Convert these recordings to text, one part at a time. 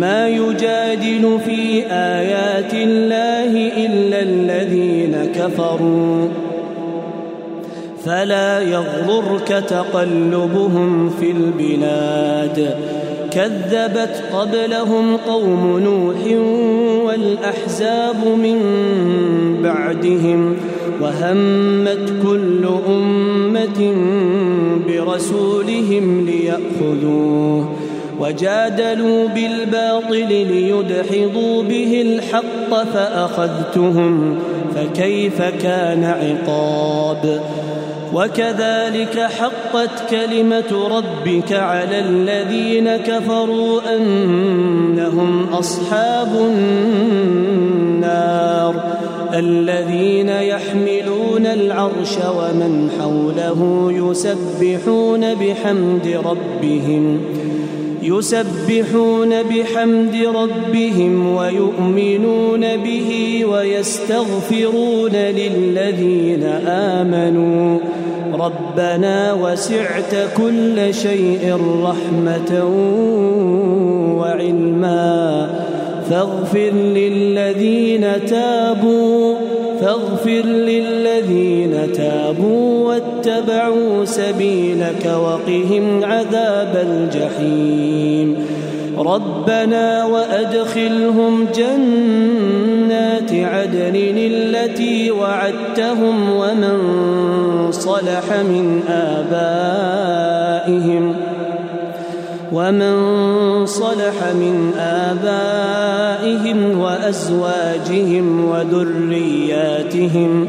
ما يجادل في آيات الله إلا الذين كفروا. فلا يغررك تقلبهم في البلاد. كذبت قبلهم قوم نوح والأحزاب من بعدهم وهمت كل أمة برسولهم ليأخذوه. وجادلوا بالباطل ليدحضوا به الحق فأخذتهم فكيف كان عقاب؟ وكذلك حقت كلمة ربك على الذين كفروا أنهم أصحاب النار الذين يحملون العرش ومن حوله يسبحون بحمد ربهم. يسبحون بحمد ربهم ويؤمنون به ويستغفرون للذين آمنوا. ربنا وسعت كل شيء رحمة وعلما. فاغفر للذين تابوا فاغفر للذين تابوا. واتبعوا سبيلك وقهم عذاب الجحيم. ربنا وأدخلهم جنات عدن التي وعدتهم ومن صلح من آبائهم ومن صلح من آبائهم وأزواجهم وذرياتهم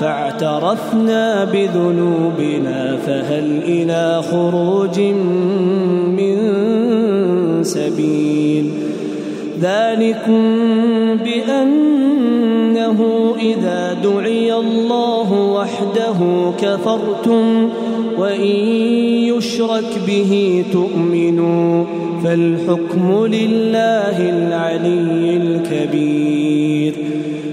فاعترفنا بذنوبنا فهل إلى خروج من سبيل؟ ذلكم بأنه إذا دعي الله وحده كفرتم وإن يشرك به تؤمنوا فالحكم لله العلي الكبير.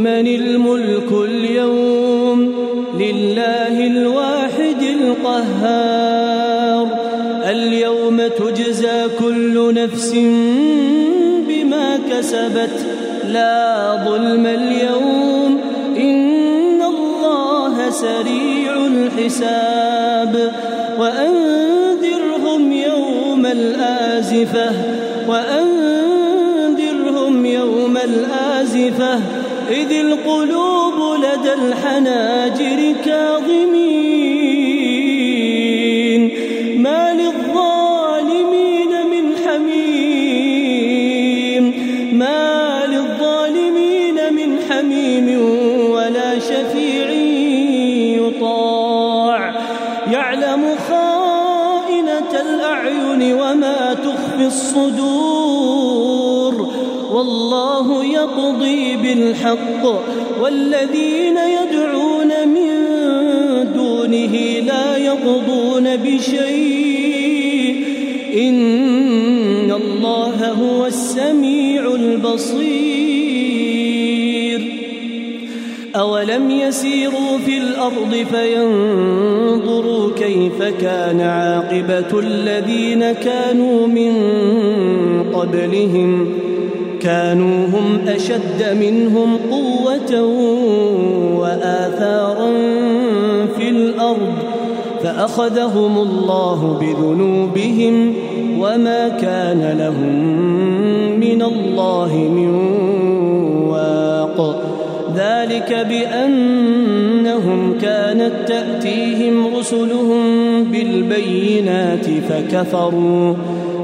لمن الملك اليوم لله الواحد القهار. اليوم تجزى كل نفس بما كسبت. لا ظلم اليوم إن الله سريع الحساب. وأنذرهم يوم الآزفة وأنذرهم إذ القلوب لدى الحناجر كاظمين ما للظالمين من حميم ما للظالمين من حميم ولا شفيع يطاع. يعلم خائنة الأعين وما تخفي الصدور. والله يقضي بالحق والذين يدعون من دونه لا يقضون بشيء. إن الله هو السميع البصير. أولم يسيروا في الأرض فينظروا كيف كان عاقبة الذين كانوا من قبلهم كانوا هم أشد منهم قوة وآثارا في الأرض فأخذهم الله بذنوبهم وما كان لهم من الله من واق. ذلك بأنهم كانت تأتيهم رسلهم بالبينات فكفروا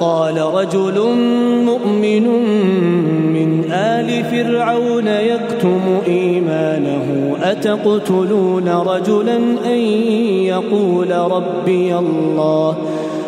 وقال رجل مؤمن من آل فرعون يكتم إيمانه أتقتلون رجلا أن يقول ربي الله؟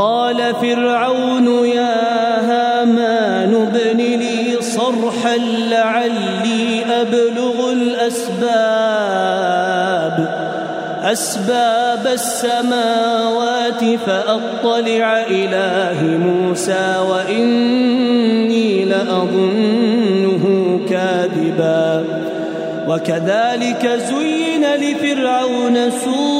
وقال فرعون يا هامان ابن لي صرحا لعلي أبلغ الأسباب. أسباب السماوات فأطلع إله موسى وإني لأظنه كاذبا. وكذلك زين لفرعون سوء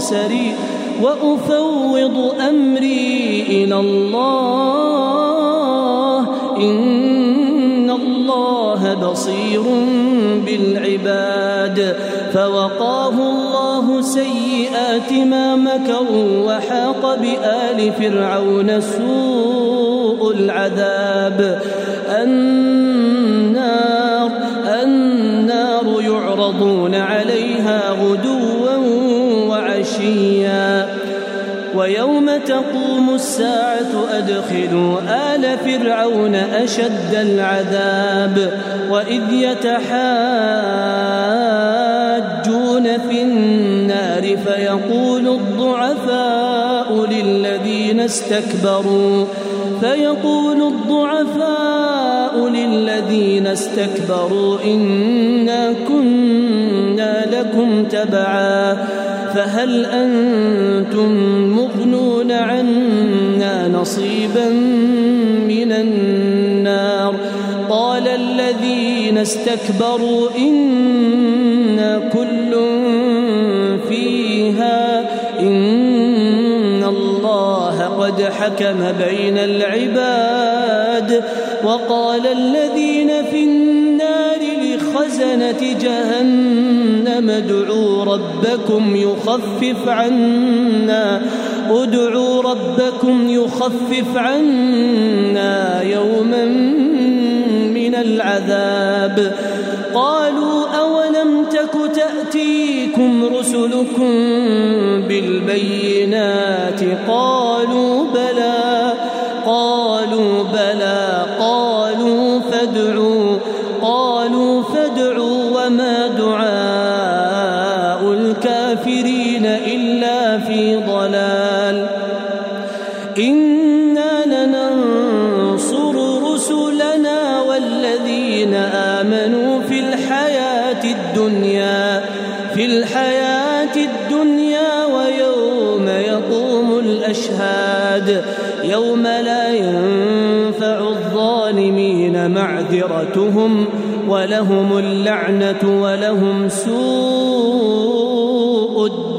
سريع وأفوض أمري إلى الله. إن الله بصير بالعباد. فوقاه الله سيئات ما مكروا وحاق بآل فرعون سوء العذاب. النار النار يعرضون عليها غدوا وعشيا ويوم تقوم الساعة أدخلوا آل فرعون أشد العذاب وإذ يتحاجون في النار فيقول الضعفاء للذين استكبروا فيقول الضعفاء للذين استكبروا إنا كنا لكم تبعا. فهل أنتم مغنون عنا نصيبا من النار قال الذين استكبروا إنا كل فيها إن الله قد حكم بين العباد وقال الذين في النار خزنة جهنم ادعوا ربكم يخفف عنا. ادعوا ربكم يخفف عنا يوما من العذاب. قالوا أولم تك تأتيكم رسلكم بالبينات؟ قالوا بلى. الكافرين إلا في ضلال. إنا لننصر رسلنا والذين آمنوا في الحياة الدنيا في الحياة الدنيا ويوم يقوم الأشهاد. يوم لا ينفع الظالمين معذرتهم ولهم اللعنة ولهم سوء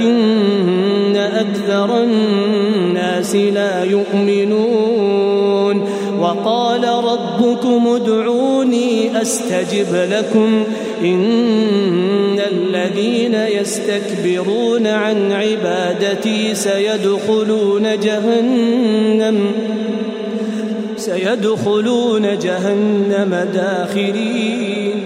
ولكن أكثر الناس لا يؤمنون. وقال ربكم ادعوني أستجب لكم. إن الذين يستكبرون عن عبادتي سيدخلون جهنم سيدخلون جهنم داخرين.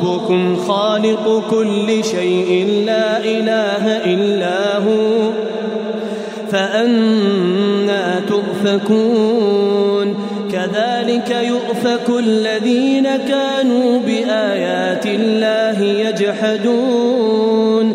ربكم خالق كل شيء لا إله إلا هو فأنا تؤفكون كذلك يؤفك الذين كانوا بآيات الله يجحدون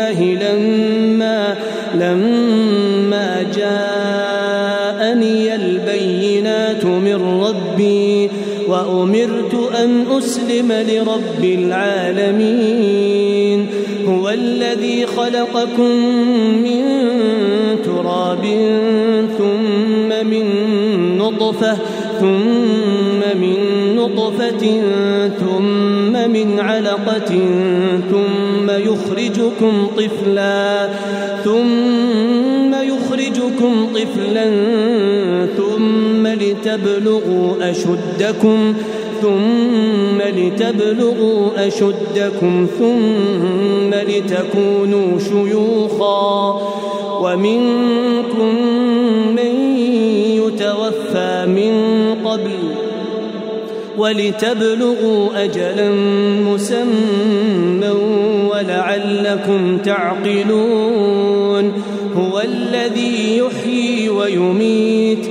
أن أسلم لرب العالمين. هو الذي خلقكم من تراب ثم من نطفة ثم من نطفة ثم من علقة ثم يخرجكم طفلا ثم يخرجكم طفلا ثم لتبلغوا أشدكم. ثم لتبلغوا أشدكم ثم لتكونوا شيوخا ومنكم من يتوفى من قبل ولتبلغوا أجلا مسمى ولعلكم تعقلون هو الذي يحيي ويميت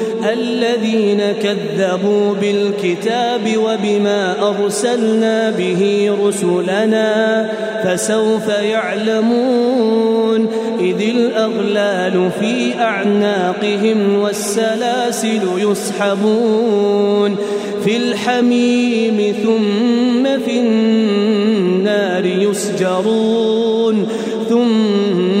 الذين كذبوا بالكتاب وبما أرسلنا به رسلنا فسوف يعلمون إذ الأغلال في أعناقهم والسلاسل يسحبون في الحميم ثم في النار يسجرون ثم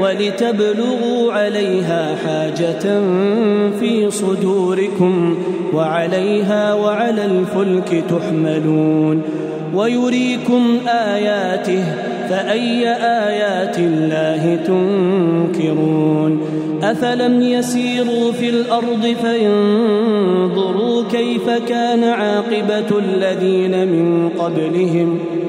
ولتبلغوا عليها حاجة في صدوركم وعليها وعلى الفلك تحملون ويريكم آياته فأي آيات الله تنكرون أفلم يسيروا في الأرض فينظروا كيف كان عاقبة الذين من قبلهم ۖ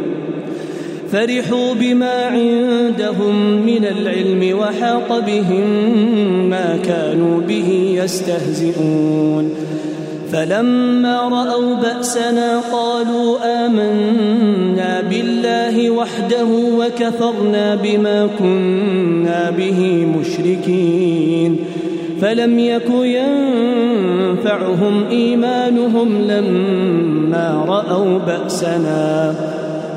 فرحوا بما عندهم من العلم وحاق بهم ما كانوا به يستهزئون. فلما رأوا بأسنا قالوا آمنا بالله وحده وكفرنا بما كنا به مشركين. فلم يك ينفعهم إيمانهم لما رأوا بأسنا.